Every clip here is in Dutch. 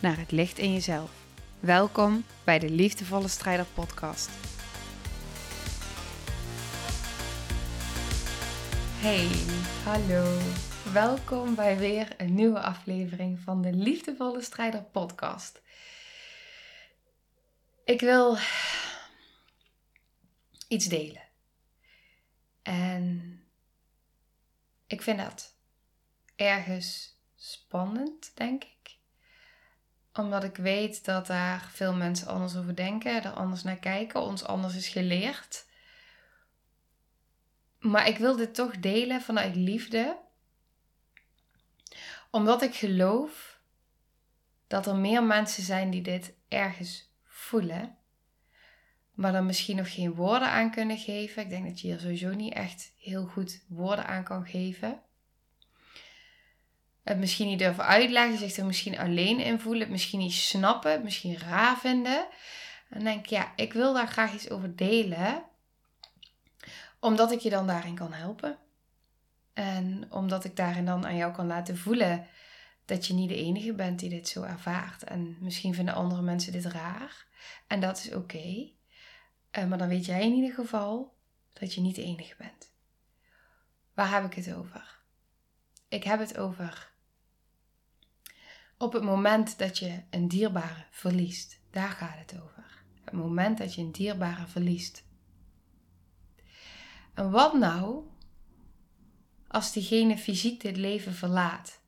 naar het licht in jezelf. Welkom bij de Liefdevolle Strijder Podcast. Hey, hallo. Welkom bij weer een nieuwe aflevering van de Liefdevolle Strijder Podcast. Ik wil iets delen. En ik vind dat ergens spannend, denk ik. Omdat ik weet dat daar veel mensen anders over denken, er anders naar kijken, ons anders is geleerd. Maar ik wil dit toch delen vanuit liefde, omdat ik geloof dat er meer mensen zijn die dit ergens voelen, maar dan misschien nog geen woorden aan kunnen geven. Ik denk dat je hier sowieso niet echt heel goed woorden aan kan geven het misschien niet durven uitleggen, zich er misschien alleen in voelen, het misschien niet snappen, het misschien raar vinden. En denk ik, ja, ik wil daar graag iets over delen, omdat ik je dan daarin kan helpen. En omdat ik daarin dan aan jou kan laten voelen dat je niet de enige bent die dit zo ervaart. En misschien vinden andere mensen dit raar. En dat is oké. Eh, maar dan weet jij in ieder geval dat je niet de enige bent. Waar heb ik het over? Ik heb het over op het moment dat je een dierbare verliest. Daar gaat het over. Het moment dat je een dierbare verliest. En wat nou als diegene fysiek dit leven verlaat,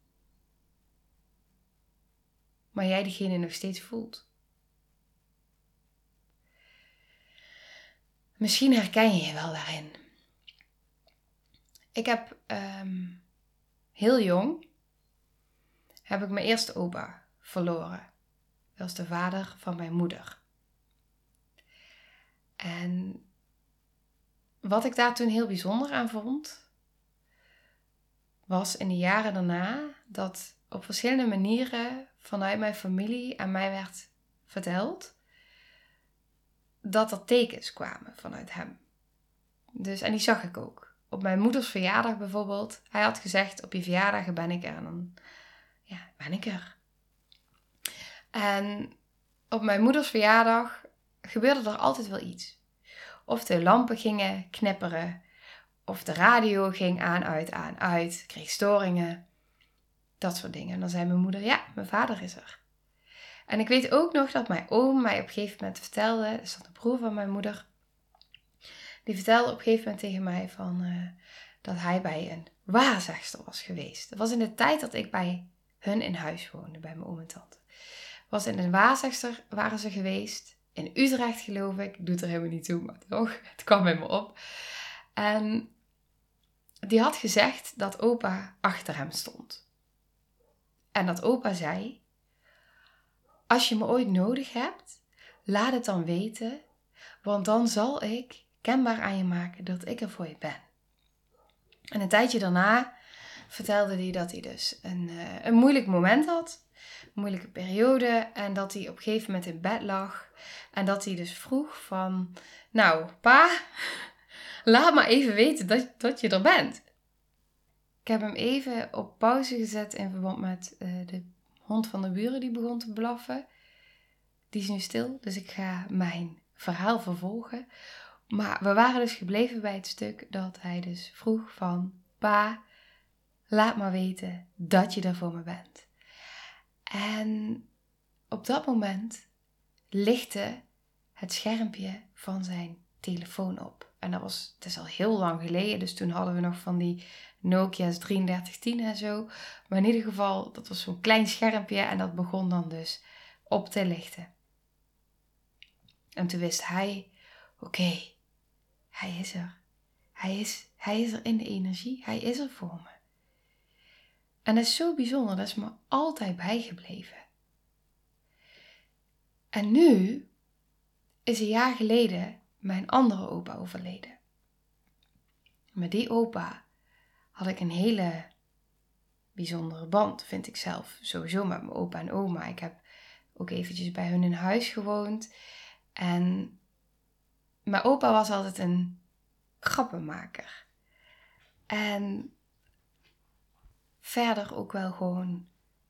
maar jij diegene nog steeds voelt? Misschien herken je je wel daarin. Ik heb um, heel jong heb ik mijn eerste opa verloren. Dat was de vader van mijn moeder. En wat ik daar toen heel bijzonder aan vond, was in de jaren daarna dat op verschillende manieren vanuit mijn familie aan mij werd verteld dat er tekens kwamen vanuit hem. Dus, en die zag ik ook. Op mijn moeders verjaardag bijvoorbeeld. Hij had gezegd: Op je verjaardag ben ik er. Dan ja, ben ik er. En op mijn moeders verjaardag gebeurde er altijd wel iets. Of de lampen gingen knipperen, of de radio ging aan, uit, aan, uit, kreeg storingen. Dat soort dingen. En dan zei mijn moeder, ja, mijn vader is er. En ik weet ook nog dat mijn oom mij op een gegeven moment vertelde, dat is de broer van mijn moeder, die vertelde op een gegeven moment tegen mij van, uh, dat hij bij een waarzegster was geweest. Dat was in de tijd dat ik bij hun in huis woonde bij mijn oom en tante. Was in een waarzegster waren ze geweest. In Utrecht geloof ik. Doet er helemaal niet toe, maar toch. Het kwam bij me op. En die had gezegd dat opa achter hem stond. En dat opa zei: Als je me ooit nodig hebt, laat het dan weten, want dan zal ik kenbaar aan je maken dat ik er voor je ben. En een tijdje daarna vertelde hij dat hij dus een, uh, een moeilijk moment had. Een moeilijke periode. En dat hij op een gegeven moment in bed lag. En dat hij dus vroeg van... Nou, pa, laat maar even weten dat, dat je er bent. Ik heb hem even op pauze gezet in verband met uh, de hond van de buren die begon te blaffen. Die is nu stil, dus ik ga mijn verhaal vervolgen. Maar we waren dus gebleven bij het stuk dat hij dus vroeg van... Pa, laat maar weten dat je er voor me bent. En op dat moment lichtte het schermpje van zijn telefoon op. En dat was, het is al heel lang geleden, dus toen hadden we nog van die Nokia's 3310 en zo. Maar in ieder geval, dat was zo'n klein schermpje en dat begon dan dus op te lichten. En toen wist hij, oké, hij is er. Hij is, hij is er in de energie, hij is er voor me. En dat is zo bijzonder, dat is me altijd bijgebleven. En nu is een jaar geleden mijn andere opa overleden. Met die opa had ik een hele bijzondere band, vind ik zelf. Sowieso met mijn opa en oma. Ik heb ook eventjes bij hun in huis gewoond. En mijn opa was altijd een grappenmaker. En verder ook wel gewoon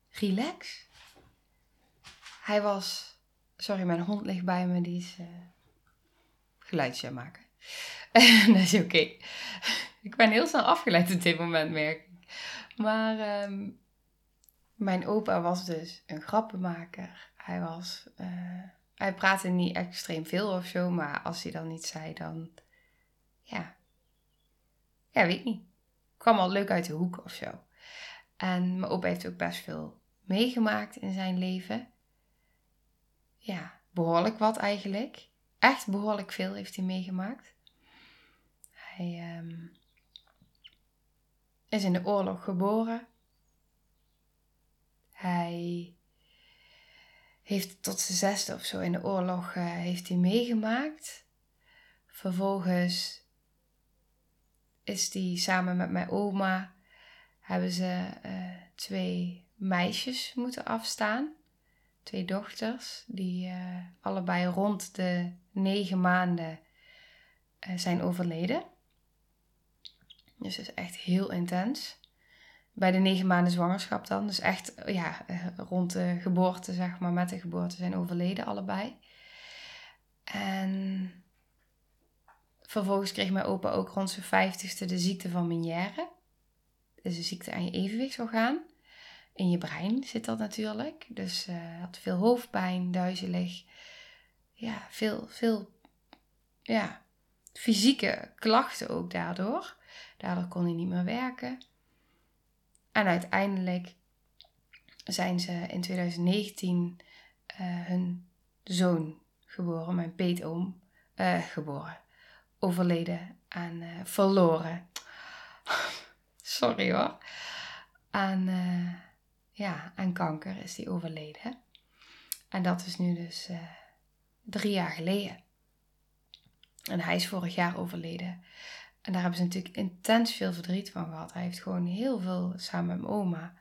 relax. Hij was, sorry, mijn hond ligt bij me, die is uh, geluidsje maken. dat is oké. Ik ben heel snel afgeleid op dit moment, merk ik. Maar ehm, mijn opa was dus een grappenmaker. Hij was, uh, hij praatte niet extreem veel of zo, maar als hij dan niet zei, dan, ja, ja, weet ik niet. Kwam al leuk uit de hoek of zo. En mijn opa heeft ook best veel meegemaakt in zijn leven. Ja, behoorlijk wat eigenlijk. Echt behoorlijk veel heeft hij meegemaakt. Hij um, is in de oorlog geboren. Hij heeft tot zijn zesde of zo in de oorlog uh, heeft hij meegemaakt. Vervolgens is hij samen met mijn oma hebben ze uh, twee meisjes moeten afstaan. Twee dochters die uh, allebei rond de negen maanden zijn overleden. Dus dat is echt heel intens. Bij de negen maanden zwangerschap dan. Dus echt ja, rond de geboorte, zeg maar, met de geboorte zijn overleden allebei. En vervolgens kreeg mijn opa ook rond zijn vijftigste de ziekte van Meniere. Dus een ziekte aan je evenwichtsorgaan. In je brein zit dat natuurlijk. Dus uh, had veel hoofdpijn, duizelig. Ja, veel, veel ja, fysieke klachten ook daardoor. Daardoor kon hij niet meer werken. En uiteindelijk zijn ze in 2019 uh, eh, hun zoon geboren, mijn peetoom, uh, geboren. Overleden aan uh, verloren. Sorry hoor. Aan, ja, aan kanker is die overleden. En dat is nu dus drie jaar geleden. En hij is vorig jaar overleden. En daar hebben ze natuurlijk intens veel verdriet van gehad. Hij heeft gewoon heel veel, samen met mijn oma,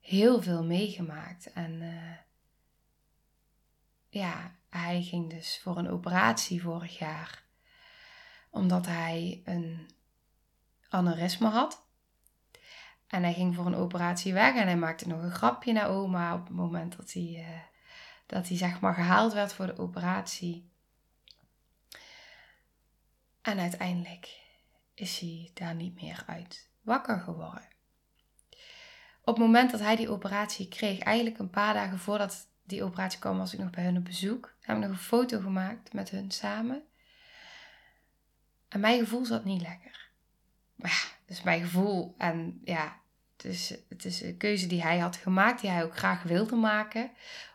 heel veel meegemaakt. En uh, ja, hij ging dus voor een operatie vorig jaar. Omdat hij een aneurysme had. En hij ging voor een operatie weg en hij maakte nog een grapje naar oma op het moment dat hij, uh, dat hij zeg maar gehaald werd voor de operatie. En uiteindelijk is hij daar niet meer uit wakker geworden. Op het moment dat hij die operatie kreeg, eigenlijk een paar dagen voordat die operatie kwam, was ik nog bij hun op bezoek. Hebben we nog een foto gemaakt met hun samen. En mijn gevoel zat niet lekker. Maar ja, dus mijn gevoel. En ja, het is, het is een keuze die hij had gemaakt, die hij ook graag wilde maken.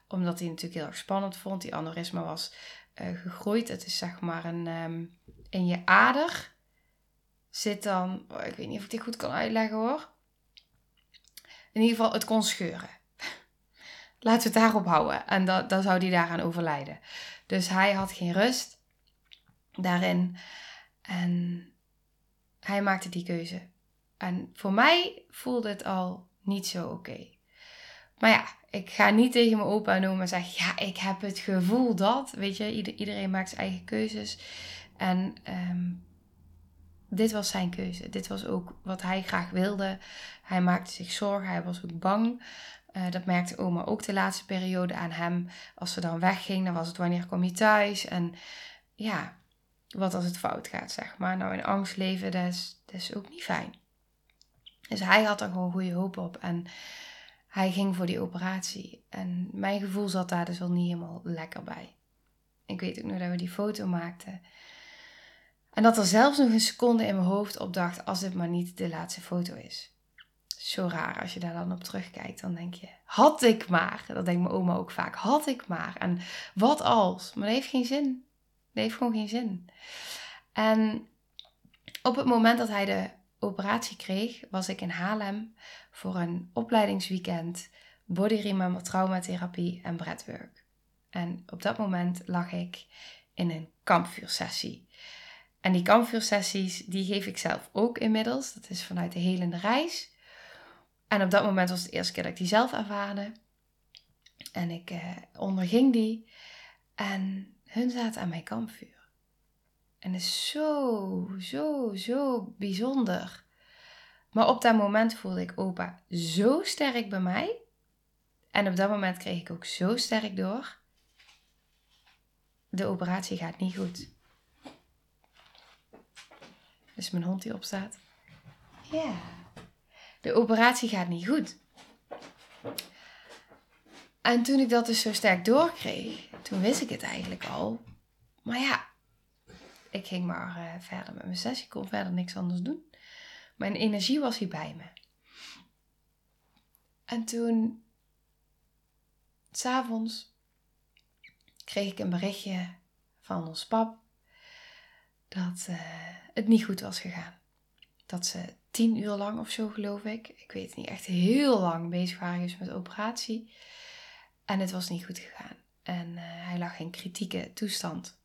Omdat hij natuurlijk heel erg spannend vond. Die aneurysma was uh, gegroeid. Het is zeg maar een, um, in je ader zit dan, oh, ik weet niet of ik dit goed kan uitleggen hoor. In ieder geval, het kon scheuren. Laten we het daarop houden. En dan zou hij daaraan overlijden. Dus hij had geen rust daarin. En hij maakte die keuze. En voor mij voelde het al niet zo oké. Maar ja, ik ga niet tegen mijn opa en oma zeggen: Ja, ik heb het gevoel dat. Weet je, iedereen maakt zijn eigen keuzes. En um, dit was zijn keuze. Dit was ook wat hij graag wilde. Hij maakte zich zorgen, hij was ook bang. Uh, dat merkte oma ook de laatste periode aan hem. Als ze dan wegging, dan was het wanneer kom je thuis? En ja, wat als het fout gaat, zeg maar. Nou, in angst leven, dat is, dat is ook niet fijn. Dus hij had er gewoon goede hoop op. En hij ging voor die operatie. En mijn gevoel zat daar dus wel niet helemaal lekker bij. Ik weet ook nog dat we die foto maakten. En dat er zelfs nog een seconde in mijn hoofd opdacht als dit maar niet de laatste foto is. Zo raar als je daar dan op terugkijkt. Dan denk je, had ik maar. Dat denkt mijn oma ook vaak. Had ik maar. En wat als? Maar dat heeft geen zin. Dat heeft gewoon geen zin. En op het moment dat hij de operatie kreeg, was ik in Haarlem voor een opleidingsweekend body remember traumatherapie en breathwork. En op dat moment lag ik in een kampvuursessie. En die kampvuursessies, die geef ik zelf ook inmiddels. Dat is vanuit de helende reis. En op dat moment was het de eerste keer dat ik die zelf ervaarde. En ik eh, onderging die. En hun zaten aan mijn kampvuur. En het is zo, zo, zo bijzonder. Maar op dat moment voelde ik opa zo sterk bij mij. En op dat moment kreeg ik ook zo sterk door. De operatie gaat niet goed. Dus mijn hond die opstaat. Ja. De operatie gaat niet goed. En toen ik dat dus zo sterk doorkreeg, toen wist ik het eigenlijk al. Maar ja, ik ging maar uh, verder met mijn sessie. Ik kon verder niks anders doen. Mijn energie was hier bij me. En toen, s'avonds, kreeg ik een berichtje van ons pap dat uh, het niet goed was gegaan. Dat ze tien uur lang of zo, geloof ik, ik weet niet, echt heel lang bezig waren met operatie. En het was niet goed gegaan. En uh, hij lag in kritieke toestand.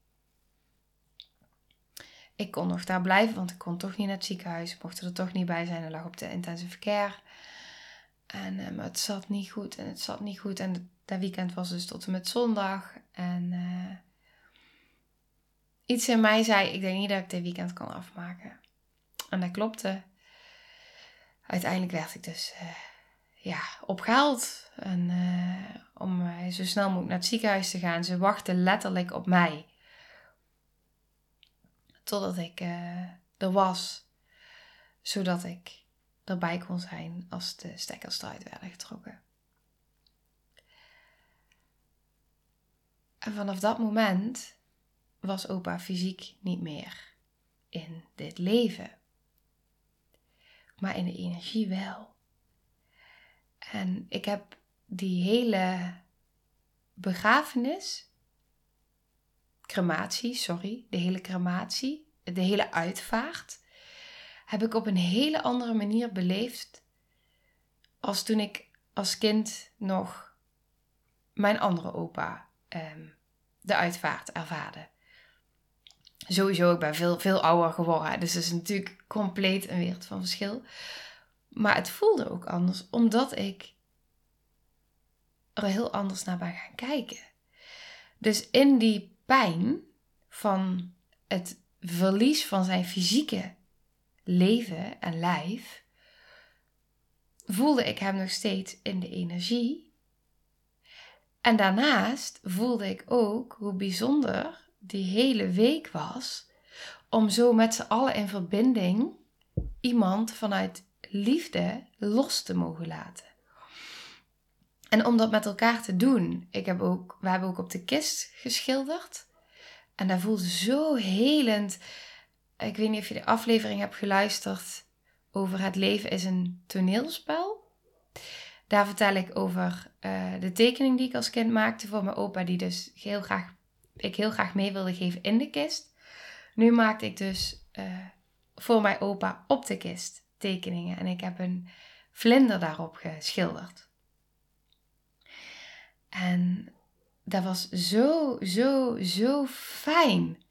Ik kon nog daar blijven, want ik kon toch niet naar het ziekenhuis. Ik mocht er toch niet bij zijn. Hij lag op de intensive care. En maar het zat niet goed en het zat niet goed. En dat weekend was dus tot en met zondag. En uh, iets in mij zei, ik denk niet dat ik dit weekend kan afmaken. En dat klopte. Uiteindelijk werd ik dus uh, ja, opgehaald. En, om zo snel mogelijk naar het ziekenhuis te gaan. Ze wachten letterlijk op mij. Totdat ik uh, er was. Zodat ik erbij kon zijn als de stekkers eruit werden getrokken. En vanaf dat moment was opa fysiek niet meer in dit leven. Maar in de energie wel. En ik heb die hele begrafenis crematie, sorry, de hele crematie, de hele uitvaart, heb ik op een hele andere manier beleefd als toen ik als kind nog mijn andere opa um, de uitvaart ervaarde. Sowieso, ik ben veel, veel ouder geworden, dus het is natuurlijk compleet een wereld van verschil. Maar het voelde ook anders, omdat ik er heel anders naar ben gaan kijken. Dus in die pijn van het verlies van zijn fysieke leven en lijf, voelde ik hem nog steeds in de energie. En daarnaast voelde ik ook hoe bijzonder die hele week was om zo met z'n allen in verbinding iemand vanuit liefde los te mogen laten. En om dat met elkaar te doen, ik heb ook, we hebben ook op de kist geschilderd. En dat voelde zo helend. Ik weet niet of je de aflevering hebt geluisterd over het leven is een toneelspel. Daar vertel ik over uh, de tekening die ik als kind maakte voor mijn opa, die dus heel graag, ik heel graag mee wilde geven in de kist. Nu maakte ik dus uh, voor mijn opa op de kist tekeningen en ik heb een vlinder daarop geschilderd. En dat was zo, zo, zo fijn.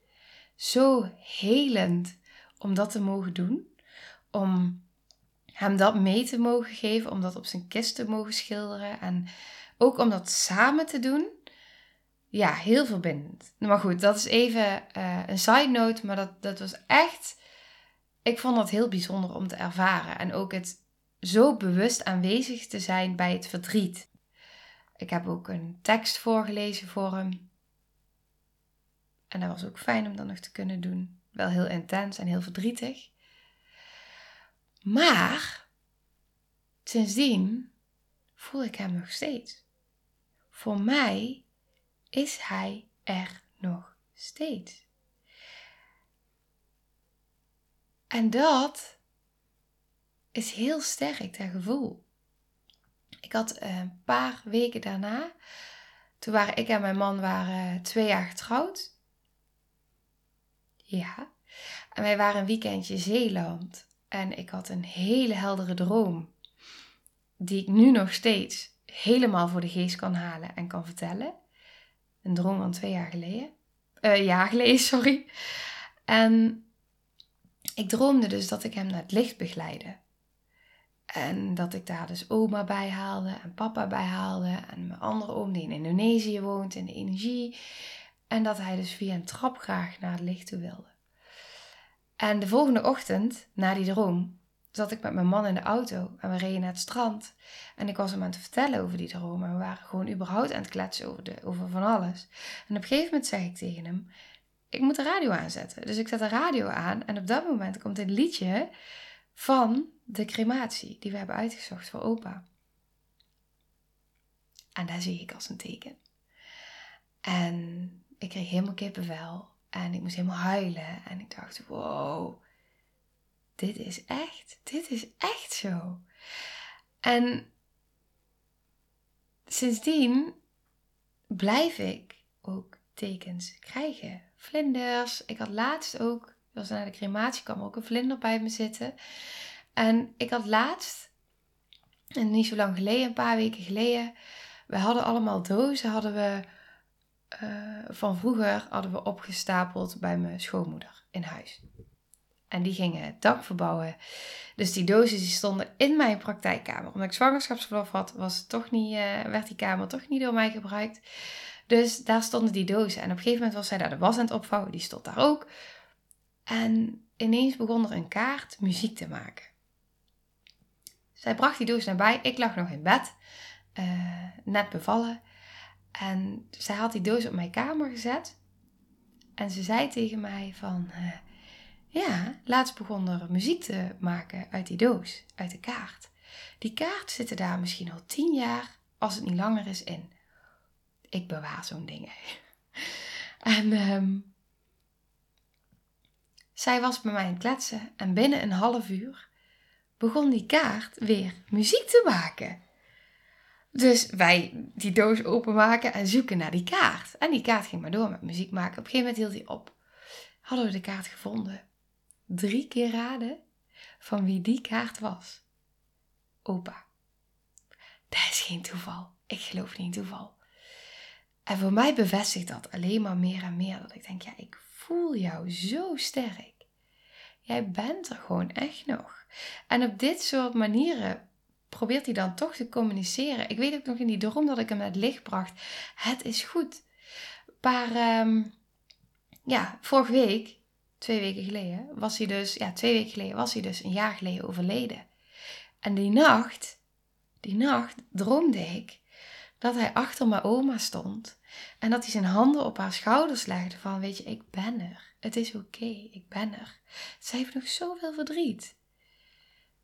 Zo helend om dat te mogen doen. Om hem dat mee te mogen geven. Om dat op zijn kist te mogen schilderen. En ook om dat samen te doen. Ja, heel verbindend. Maar goed, dat is even uh, een side note. Maar dat, dat was echt. Ik vond dat heel bijzonder om te ervaren. En ook het zo bewust aanwezig te zijn bij het verdriet. Ik heb ook een tekst voorgelezen voor hem. En dat was ook fijn om dat nog te kunnen doen. Wel heel intens en heel verdrietig. Maar sindsdien voel ik hem nog steeds. Voor mij is hij er nog steeds. En dat is heel sterk, dat gevoel. Ik had eh, een paar weken daarna, toen waren ik en mijn man waren twee jaar getrouwd. Ja. En wij waren een weekendje Zeeland. En ik had een hele heldere droom. Die ik nu nog steeds helemaal voor de geest kan halen en kan vertellen. Een droom van twee jaar geleden. Uh, jaar geleden, sorry. En ik droomde dus dat ik hem naar het licht begeleidde. En dat ik daar dus oma bij haalde en papa bij haalde. En mijn andere oom die in Indonesië woont in de energie. En dat hij dus via een trap graag naar het licht toe wilde. En de volgende ochtend, na die droom, zat ik met mijn man in de auto en we reden naar het strand. En ik was hem aan het vertellen over die droom. En we waren gewoon überhaupt aan het kletsen over, de, over van alles. En op een gegeven moment zeg ik tegen hem: Ik moet de radio aanzetten. Dus ik zet de radio aan. En op dat moment komt een liedje van de crematie die we hebben uitgezocht voor opa. En daar zie ik als een teken. En ik kreeg helemaal kippenvel. En ik moest helemaal huilen. En ik dacht: Wow dit is echt, dit is echt zo. En sindsdien blijf ik ook tekens krijgen. Vlinders. Ik had laatst ook, als naar de crematie kwam, ook een vlinder bij me zitten. En ik had laatst, en niet zo lang geleden, een paar weken geleden, we hadden allemaal dozen, hadden we uh, van vroeger hadden we opgestapeld bij mijn schoonmoeder in huis. En die gingen het dak verbouwen. Dus die dozen die stonden in mijn praktijkkamer. Omdat ik zwangerschapsverlof had, was toch niet, uh, werd die kamer toch niet door mij gebruikt. Dus daar stonden die dozen. En op een gegeven moment was zij daar de was aan het opvouwen. Die stond daar ook. En ineens begon er een kaart muziek te maken. Zij bracht die doos naar bij. Ik lag nog in bed. Uh, net bevallen. En zij had die doos op mijn kamer gezet. En ze zei tegen mij van... Uh, ja, laatst begon er muziek te maken uit die doos, uit de kaart. Die kaart zit er daar misschien al tien jaar, als het niet langer is, in. Ik bewaar zo'n ding. En um, zij was bij mij aan het kletsen en binnen een half uur begon die kaart weer muziek te maken. Dus wij die doos openmaken en zoeken naar die kaart. En die kaart ging maar door met muziek maken. Op een gegeven moment hield hij op. Hadden we de kaart gevonden drie keer raden van wie die kaart was. Opa. Dat is geen toeval. Ik geloof niet in toeval. En voor mij bevestigt dat alleen maar meer en meer. Dat ik denk, ja, ik voel jou zo sterk. Jij bent er gewoon echt nog. En op dit soort manieren probeert hij dan toch te communiceren. Ik weet ook nog in die droom dat ik hem het licht bracht. Het is goed. Maar um, ja, vorige week twee weken geleden, was hij dus, ja, twee weken geleden was hij dus een jaar geleden overleden. En die nacht, die nacht droomde ik dat hij achter mijn oma stond en dat hij zijn handen op haar schouders legde van, weet je, ik ben er. Het is oké, ik ben er. Zij heeft nog zoveel verdriet.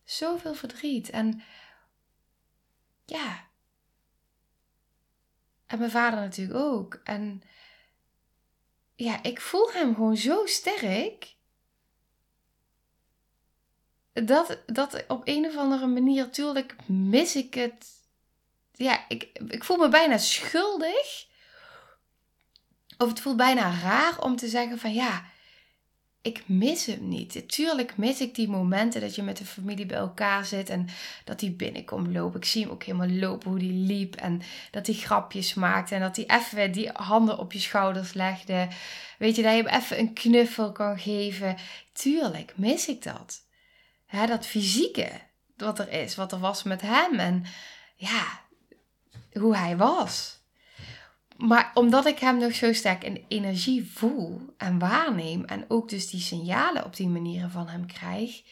Zoveel verdriet. En ja. En mijn vader natuurlijk ook. En ja, ik voel hem gewoon zo sterk. Dat, dat op een of andere manier, tuurlijk mis ik het. Ja, ik, ik voel me bijna schuldig. Of het voelt bijna raar om te zeggen van ja, ik mis hem niet. Tuurlijk mis ik die momenten dat je met de familie bij elkaar zit en dat hij binnenkomt lopen. Ik zie hem ook helemaal lopen hoe hij liep en dat hij grapjes maakte en dat hij even die handen op je schouders legde. Weet je, dat je hem even een knuffel kan geven. Tuurlijk mis ik dat. Dat fysieke wat er is, wat er was met hem en ja, hoe hij was. Maar omdat ik hem nog zo sterk in energie voel en waarneem en ook dus die signalen op die manieren van hem krijg,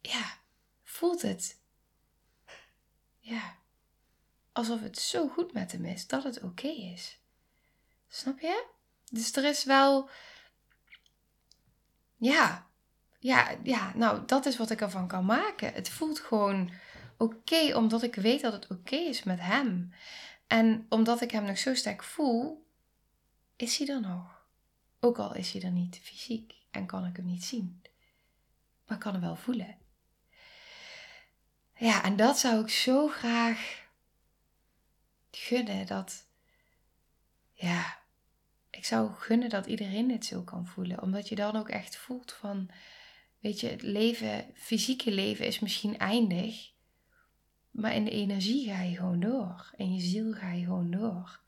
ja, voelt het, ja, alsof het zo goed met hem is dat het oké is. Snap je? Dus er is wel, ja, ja, ja, nou, dat is wat ik ervan kan maken. Het voelt gewoon oké, omdat ik weet dat het oké is met hem. En omdat ik hem nog zo sterk voel, is hij er nog. Ook al is hij er niet fysiek en kan ik hem niet zien. Maar kan hem wel voelen. Ja, en dat zou ik zo graag gunnen dat. Ja, ik zou gunnen dat iedereen dit zo kan voelen. Omdat je dan ook echt voelt van. Weet je, het leven, fysieke leven is misschien eindig. Maar in de energie ga je gewoon door. In je ziel ga je gewoon door.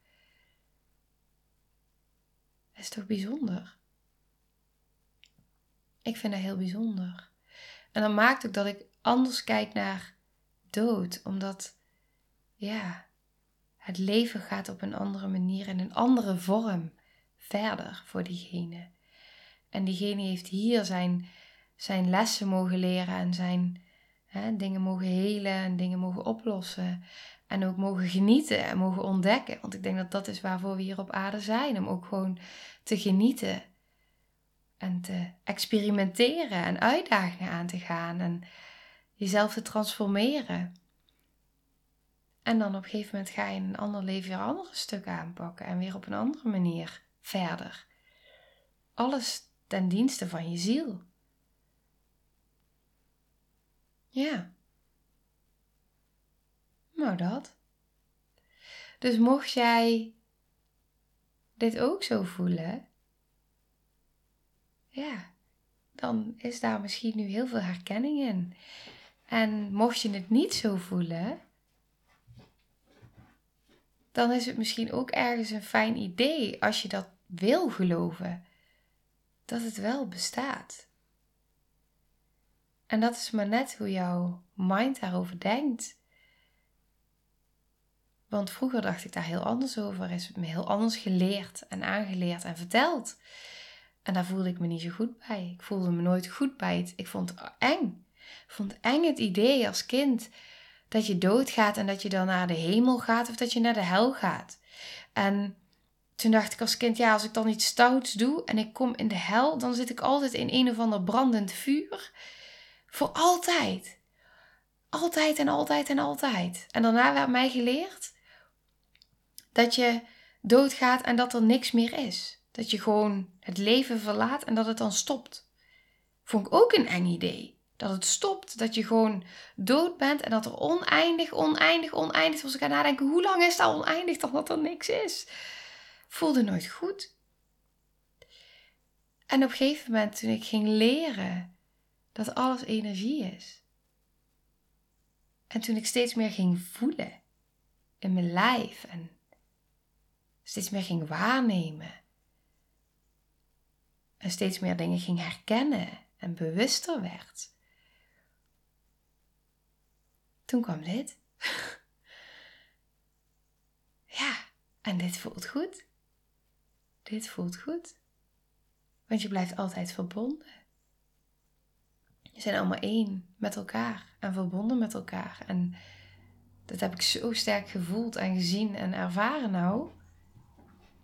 Dat is toch bijzonder? Ik vind dat heel bijzonder. En dat maakt ook dat ik anders kijk naar dood, omdat ja, het leven gaat op een andere manier, in een andere vorm verder voor diegene. En diegene heeft hier zijn, zijn lessen mogen leren en zijn dingen mogen helen en dingen mogen oplossen. En ook mogen genieten en mogen ontdekken. Want ik denk dat dat is waarvoor we hier op aarde zijn. Om ook gewoon te genieten. En te experimenteren en uitdagingen aan te gaan. En jezelf te transformeren. En dan op een gegeven moment ga je in een ander leven weer andere stukken aanpakken. En weer op een andere manier verder. Alles ten dienste van je ziel. Ja. Nou, dat. Dus mocht jij dit ook zo voelen, ja, dan is daar misschien nu heel veel herkenning in. En mocht je het niet zo voelen, dan is het misschien ook ergens een fijn idee als je dat wil geloven, dat het wel bestaat. En dat is maar net hoe jouw mind daarover denkt. Want vroeger dacht ik daar heel anders over, is het me heel anders geleerd en aangeleerd en verteld. En daar voelde ik me niet zo goed bij. Ik voelde me nooit goed bij het. Ik vond het eng. Ik vond eng het idee als kind dat je doodgaat en dat je dan naar de hemel gaat of dat je naar de hel gaat. En toen dacht ik als kind, ja, als ik dan iets stouts doe en ik kom in de hel, dan zit ik altijd in een of ander brandend vuur. Voor altijd. Altijd en altijd en altijd. En daarna werd mij geleerd dat je doodgaat en dat er niks meer is. Dat je gewoon het leven verlaat en dat het dan stopt. Vond ik ook een eng idee. Dat het stopt, dat je gewoon dood bent en dat er oneindig, oneindig, oneindig. Als ik ga nadenken, hoe lang is dat oneindig dan dat er niks is? Voelde nooit goed. En op een gegeven moment, toen ik ging leren dat alles energie is. En toen ik steeds meer ging voelen in mijn lijf en steeds meer ging waarnemen. En steeds meer dingen ging herkennen en bewuster werd. Toen kwam dit. ja, en dit voelt goed. Dit voelt goed. Want je blijft altijd verbonden. Je zijn allemaal één met elkaar en verbonden met elkaar. En dat heb ik zo sterk gevoeld en gezien en ervaren nou.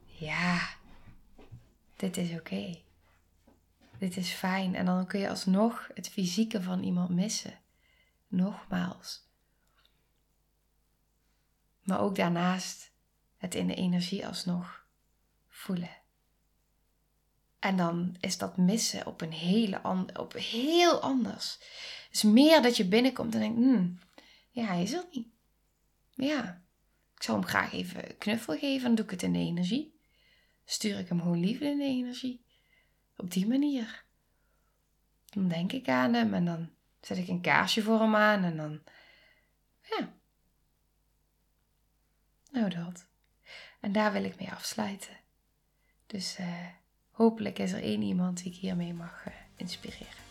Ja, dit is oké. Dit is fijn. En dan kun je alsnog het fysieke van iemand missen. Nogmaals. Maar ook daarnaast het in de energie alsnog voelen. En dan is dat missen op een hele op heel anders. Dus meer dat je binnenkomt en denkt, hmm, ja, hij is er niet. Ja, ik zou hem graag even knuffel geven, dan doe ik het in de energie. Stuur ik hem gewoon liefde in de energie. Op die manier. Dan denk ik aan hem en dan zet ik een kaarsje voor hem aan en dan, ja. Nou dat. En daar wil ik mee afsluiten. Dus uh, hopelijk is er één iemand die ik hiermee mag uh, inspireren.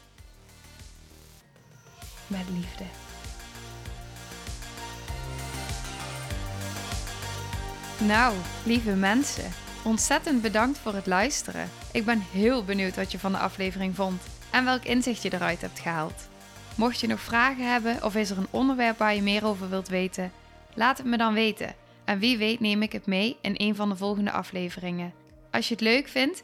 Met liefde. Nou, lieve mensen, ontzettend bedankt voor het luisteren. Ik ben heel benieuwd wat je van de aflevering vond en welk inzicht je eruit hebt gehaald. Mocht je nog vragen hebben of is er een onderwerp waar je meer over wilt weten, laat het me dan weten. En wie weet neem ik het mee in een van de volgende afleveringen. Als je het leuk vindt,